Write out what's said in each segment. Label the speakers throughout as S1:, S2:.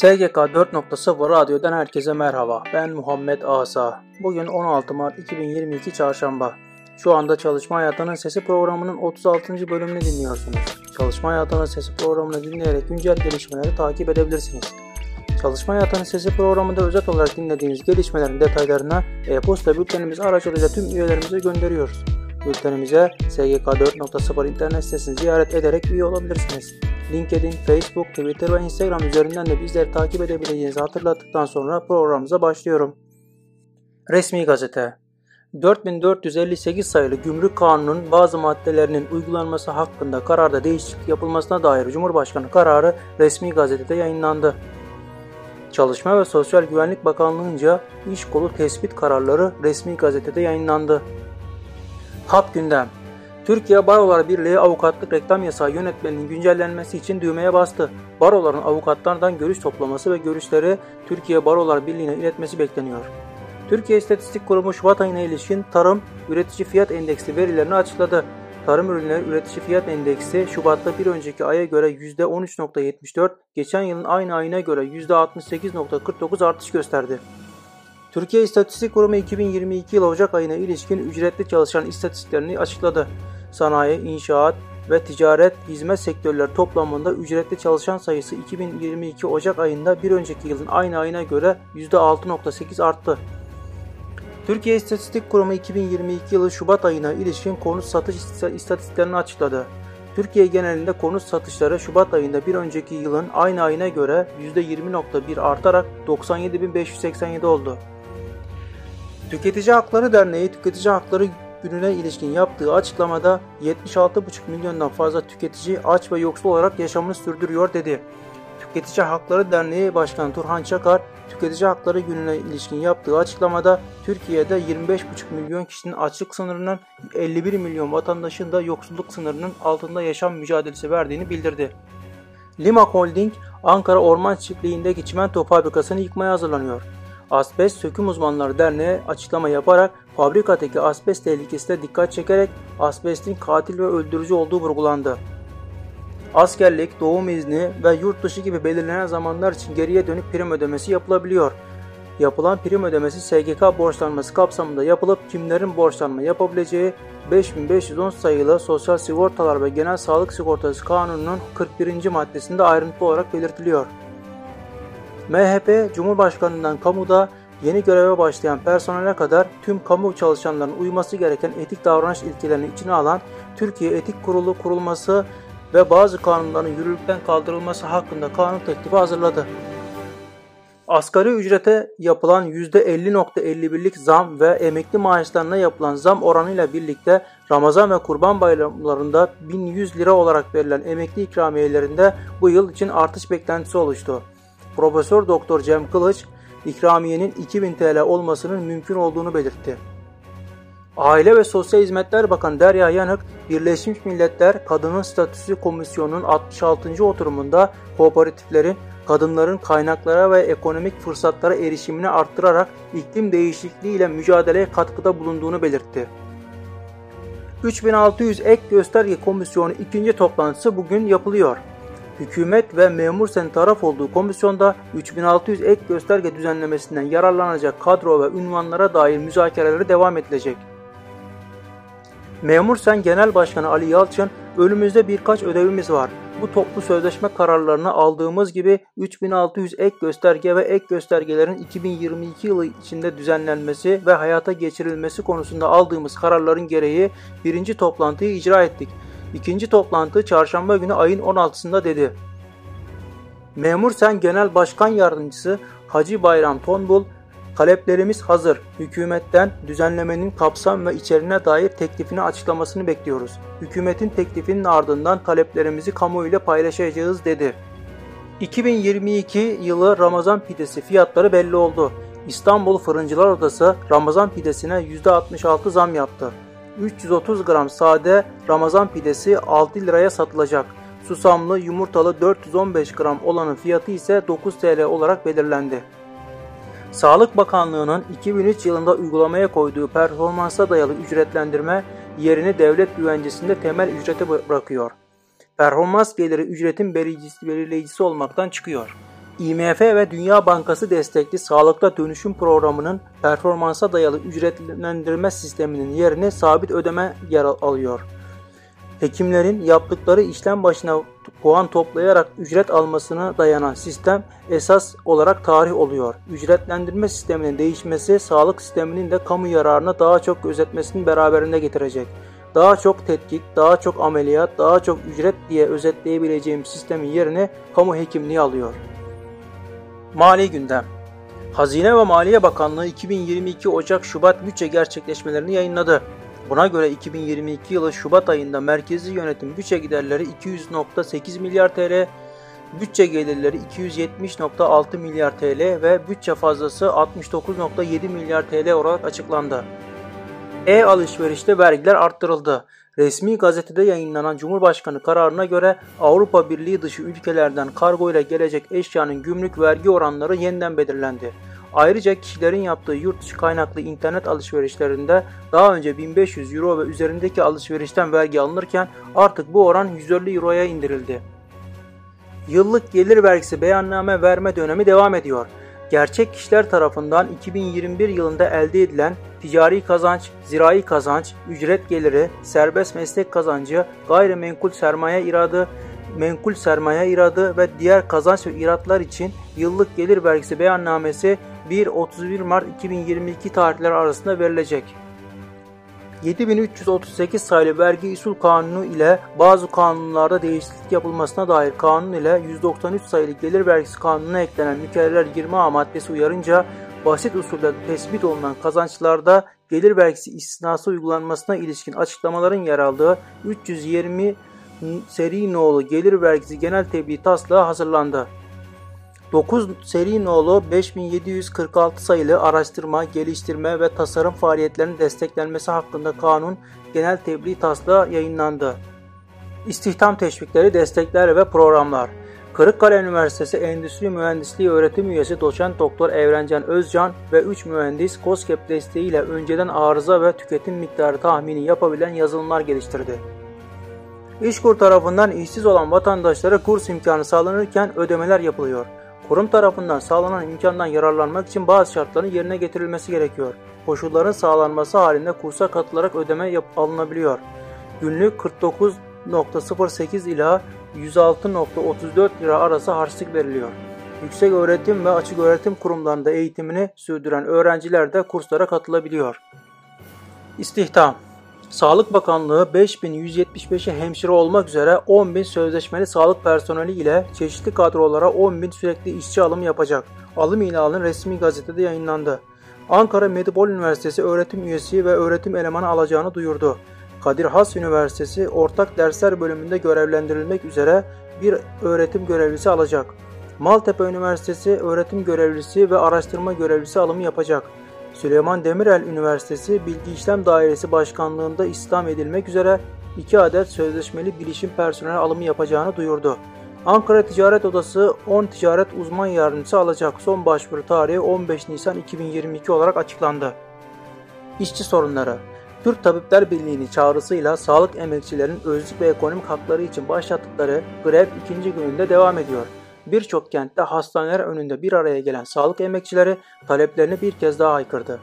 S1: SGK 4.0 Radyo'dan herkese merhaba. Ben Muhammed Asa. Bugün 16 Mart 2022 Çarşamba. Şu anda Çalışma Hayatının Sesi programının 36. bölümünü dinliyorsunuz. Çalışma Hayatının Sesi programını dinleyerek güncel gelişmeleri takip edebilirsiniz. Çalışma Hayatının Sesi programında özet olarak dinlediğiniz gelişmelerin detaylarına e-posta bültenimiz aracılığıyla tüm üyelerimize gönderiyoruz. Bültenimize SGK 4.0 internet sitesini ziyaret ederek üye olabilirsiniz. LinkedIn, Facebook, Twitter ve Instagram üzerinden de bizleri takip edebileceğinizi hatırlattıktan sonra programımıza başlıyorum. Resmi Gazete 4458 sayılı Gümrük Kanunu'nun bazı maddelerinin uygulanması hakkında kararda değişiklik yapılmasına dair Cumhurbaşkanı kararı resmi gazetede yayınlandı. Çalışma ve Sosyal Güvenlik Bakanlığı'nca iş kolu tespit kararları resmi gazetede yayınlandı. Hap gündem Türkiye Barolar Birliği avukatlık reklam yasağı yönetmeninin güncellenmesi için düğmeye bastı. Baroların avukatlardan görüş toplaması ve görüşleri Türkiye Barolar Birliği'ne iletmesi bekleniyor. Türkiye İstatistik Kurumu Şubat ayına ilişkin tarım üretici fiyat endeksi verilerini açıkladı. Tarım ürünleri üretici fiyat endeksi Şubat'ta bir önceki aya göre %13.74, geçen yılın aynı ayına göre %68.49 artış gösterdi. Türkiye İstatistik Kurumu 2022 yıl Ocak ayına ilişkin ücretli çalışan istatistiklerini açıkladı. Sanayi, inşaat ve ticaret hizmet sektörleri toplamında ücretli çalışan sayısı 2022 Ocak ayında bir önceki yılın aynı ayına göre %6.8 arttı. Türkiye İstatistik Kurumu 2022 yılı Şubat ayına ilişkin konut satış istatistiklerini açıkladı. Türkiye genelinde konut satışları Şubat ayında bir önceki yılın aynı ayına göre %20.1 artarak 97.587 oldu. Tüketici Hakları Derneği Tüketici Hakları Günü'ne ilişkin yaptığı açıklamada 76,5 milyondan fazla tüketici aç ve yoksul olarak yaşamını sürdürüyor dedi. Tüketici Hakları Derneği Başkanı Turhan Çakar, Tüketici Hakları Günü'ne ilişkin yaptığı açıklamada Türkiye'de 25,5 milyon kişinin açlık sınırının 51 milyon vatandaşın da yoksulluk sınırının altında yaşam mücadelesi verdiğini bildirdi. Lima Holding, Ankara Orman Çiftliği'ndeki çimento fabrikasını yıkmaya hazırlanıyor. Asbest Söküm Uzmanları Derneği açıklama yaparak fabrikadaki asbest tehlikesine dikkat çekerek asbestin katil ve öldürücü olduğu vurgulandı. Askerlik, doğum izni ve yurt dışı gibi belirlenen zamanlar için geriye dönük prim ödemesi yapılabiliyor. Yapılan prim ödemesi SGK borçlanması kapsamında yapılıp kimlerin borçlanma yapabileceği 5510 sayılı Sosyal Sigortalar ve Genel Sağlık Sigortası Kanunu'nun 41. maddesinde ayrıntılı olarak belirtiliyor. MHP, Cumhurbaşkanı'ndan kamuda yeni göreve başlayan personele kadar tüm kamu çalışanlarının uyması gereken etik davranış ilkelerini içine alan Türkiye Etik Kurulu kurulması ve bazı kanunların yürürlükten kaldırılması hakkında kanun teklifi hazırladı. Asgari ücrete yapılan %50.51'lik zam ve emekli maaşlarına yapılan zam oranıyla birlikte Ramazan ve Kurban bayramlarında 1100 lira olarak verilen emekli ikramiyelerinde bu yıl için artış beklentisi oluştu. Profesör Doktor Cem Kılıç, ikramiyenin 2000 TL olmasının mümkün olduğunu belirtti. Aile ve Sosyal Hizmetler Bakanı Derya Yanık, Birleşmiş Milletler Kadının Statüsü Komisyonu'nun 66. oturumunda kooperatiflerin kadınların kaynaklara ve ekonomik fırsatlara erişimini arttırarak iklim değişikliği ile mücadeleye katkıda bulunduğunu belirtti. 3600 ek gösterge komisyonu ikinci toplantısı bugün yapılıyor. Hükümet ve memur sen taraf olduğu komisyonda 3600 ek gösterge düzenlemesinden yararlanacak kadro ve ünvanlara dair müzakereleri devam edilecek. Memur Sen Genel Başkanı Ali Yalçın, önümüzde birkaç ödevimiz var. Bu toplu sözleşme kararlarını aldığımız gibi 3600 ek gösterge ve ek göstergelerin 2022 yılı içinde düzenlenmesi ve hayata geçirilmesi konusunda aldığımız kararların gereği birinci toplantıyı icra ettik. İkinci toplantı çarşamba günü ayın 16'sında dedi. Memur Sen Genel Başkan Yardımcısı Hacı Bayram Tonbul, taleplerimiz hazır. Hükümetten düzenlemenin kapsam ve içeriğine dair teklifini açıklamasını bekliyoruz. Hükümetin teklifinin ardından taleplerimizi kamuoyuyla paylaşacağız dedi. 2022 yılı Ramazan pidesi fiyatları belli oldu. İstanbul Fırıncılar Odası Ramazan pidesine %66 zam yaptı. 330 gram sade Ramazan pidesi 6 liraya satılacak. Susamlı yumurtalı 415 gram olanın fiyatı ise 9 TL olarak belirlendi. Sağlık Bakanlığı'nın 2003 yılında uygulamaya koyduğu performansa dayalı ücretlendirme yerini devlet güvencesinde temel ücrete bırakıyor. Performans geliri ücretin belirleyicisi olmaktan çıkıyor. IMF ve Dünya Bankası destekli sağlıkta dönüşüm programının performansa dayalı ücretlendirme sisteminin yerine sabit ödeme yer alıyor. Hekimlerin yaptıkları işlem başına puan toplayarak ücret almasına dayanan sistem esas olarak tarih oluyor. Ücretlendirme sisteminin değişmesi sağlık sisteminin de kamu yararına daha çok gözetmesini beraberinde getirecek. Daha çok tetkik, daha çok ameliyat, daha çok ücret diye özetleyebileceğim sistemin yerine kamu hekimliği alıyor. Mali gündem Hazine ve Maliye Bakanlığı 2022 Ocak-Şubat bütçe gerçekleşmelerini yayınladı. Buna göre 2022 yılı Şubat ayında merkezi yönetim bütçe giderleri 200.8 milyar TL, bütçe gelirleri 270.6 milyar TL ve bütçe fazlası 69.7 milyar TL olarak açıklandı. E-alışverişte vergiler arttırıldı. Resmi gazetede yayınlanan Cumhurbaşkanı kararına göre Avrupa Birliği dışı ülkelerden kargo ile gelecek eşyanın gümrük vergi oranları yeniden belirlendi. Ayrıca kişilerin yaptığı yurt dışı kaynaklı internet alışverişlerinde daha önce 1500 euro ve üzerindeki alışverişten vergi alınırken artık bu oran 150 euroya indirildi. Yıllık gelir vergisi beyanname verme dönemi devam ediyor. Gerçek kişiler tarafından 2021 yılında elde edilen ticari kazanç, zirai kazanç, ücret geliri, serbest meslek kazancı, gayrimenkul sermaye iradı, menkul sermaye iradı ve diğer kazanç ve iratlar için yıllık gelir vergisi beyannamesi 1-31 Mart 2022 tarihleri arasında verilecek. 7338 sayılı vergi usul kanunu ile bazı kanunlarda değişiklik yapılmasına dair kanun ile 193 sayılı gelir vergisi kanununa eklenen mükerrer 20A maddesi uyarınca basit usulde tespit olunan kazançlarda gelir vergisi istisnası uygulanmasına ilişkin açıklamaların yer aldığı 320 seri nolu gelir vergisi genel tebliğ taslağı hazırlandı. 9 seri nolu 5746 sayılı araştırma, geliştirme ve tasarım faaliyetlerinin desteklenmesi hakkında kanun genel tebliğ taslağı yayınlandı. İstihdam teşvikleri, destekler ve programlar Kırıkkale Üniversitesi Endüstri Mühendisliği öğretim üyesi doçent doktor Evrencan Özcan ve 3 mühendis COSGAP desteğiyle önceden arıza ve tüketim miktarı tahmini yapabilen yazılımlar geliştirdi. İşkur tarafından işsiz olan vatandaşlara kurs imkanı sağlanırken ödemeler yapılıyor. Kurum tarafından sağlanan imkandan yararlanmak için bazı şartların yerine getirilmesi gerekiyor. Koşulların sağlanması halinde kursa katılarak ödeme yap alınabiliyor. Günlük 49.08 ila 106.34 lira arası harçlık veriliyor. Yüksek öğretim ve açık öğretim kurumlarında eğitimini sürdüren öğrenciler de kurslara katılabiliyor. İstihdam Sağlık Bakanlığı 5175'e hemşire olmak üzere 10.000 sözleşmeli sağlık personeli ile çeşitli kadrolara 10.000 sürekli işçi alımı yapacak. Alım ilanı resmi gazetede yayınlandı. Ankara Medipol Üniversitesi öğretim üyesi ve öğretim elemanı alacağını duyurdu. Kadir Has Üniversitesi ortak dersler bölümünde görevlendirilmek üzere bir öğretim görevlisi alacak. Maltepe Üniversitesi öğretim görevlisi ve araştırma görevlisi alımı yapacak. Süleyman Demirel Üniversitesi Bilgi İşlem Dairesi Başkanlığında istihdam edilmek üzere 2 adet sözleşmeli bilişim personel alımı yapacağını duyurdu. Ankara Ticaret Odası 10 ticaret uzman yardımcısı alacak. Son başvuru tarihi 15 Nisan 2022 olarak açıklandı. İşçi sorunları Türk Tabipler Birliği'nin çağrısıyla sağlık emekçilerin özlük ve ekonomik hakları için başlattıkları grev ikinci gününde devam ediyor. Birçok kentte hastaneler önünde bir araya gelen sağlık emekçileri taleplerini bir kez daha haykırdı.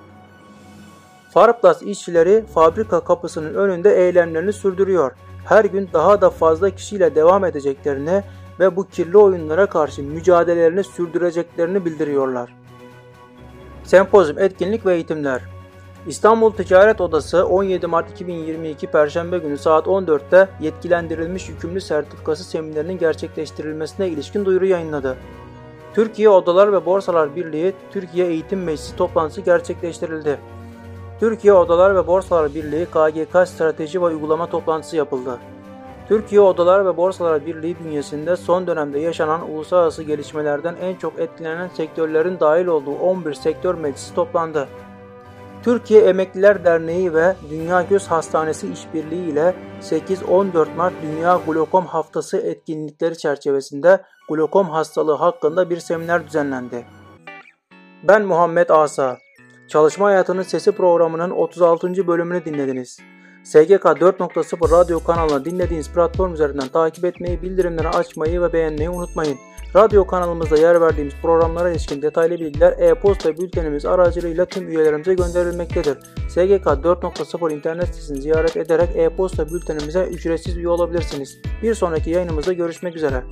S1: Farplas işçileri fabrika kapısının önünde eylemlerini sürdürüyor. Her gün daha da fazla kişiyle devam edeceklerini ve bu kirli oyunlara karşı mücadelelerini sürdüreceklerini bildiriyorlar. Sempozyum, etkinlik ve eğitimler İstanbul Ticaret Odası 17 Mart 2022 Perşembe günü saat 14'te yetkilendirilmiş yükümlü sertifikası seminerinin gerçekleştirilmesine ilişkin duyuru yayınladı. Türkiye Odalar ve Borsalar Birliği Türkiye Eğitim Meclisi toplantısı gerçekleştirildi. Türkiye Odalar ve Borsalar Birliği KGK Strateji ve Uygulama toplantısı yapıldı. Türkiye Odalar ve Borsalar Birliği bünyesinde son dönemde yaşanan uluslararası gelişmelerden en çok etkilenen sektörlerin dahil olduğu 11 sektör meclisi toplandı. Türkiye Emekliler Derneği ve Dünya Göz Hastanesi işbirliği ile 8-14 Mart Dünya Glokom Haftası etkinlikleri çerçevesinde glokom hastalığı hakkında bir seminer düzenlendi. Ben Muhammed Asa. Çalışma Hayatının Sesi programının 36. bölümünü dinlediniz. SGK 4.0 radyo kanalını dinlediğiniz platform üzerinden takip etmeyi, bildirimleri açmayı ve beğenmeyi unutmayın. Radyo kanalımızda yer verdiğimiz programlara ilişkin detaylı bilgiler e-posta bültenimiz aracılığıyla tüm üyelerimize gönderilmektedir. SGK 4.0 internet sitesini ziyaret ederek e-posta bültenimize ücretsiz üye olabilirsiniz. Bir sonraki yayınımızda görüşmek üzere.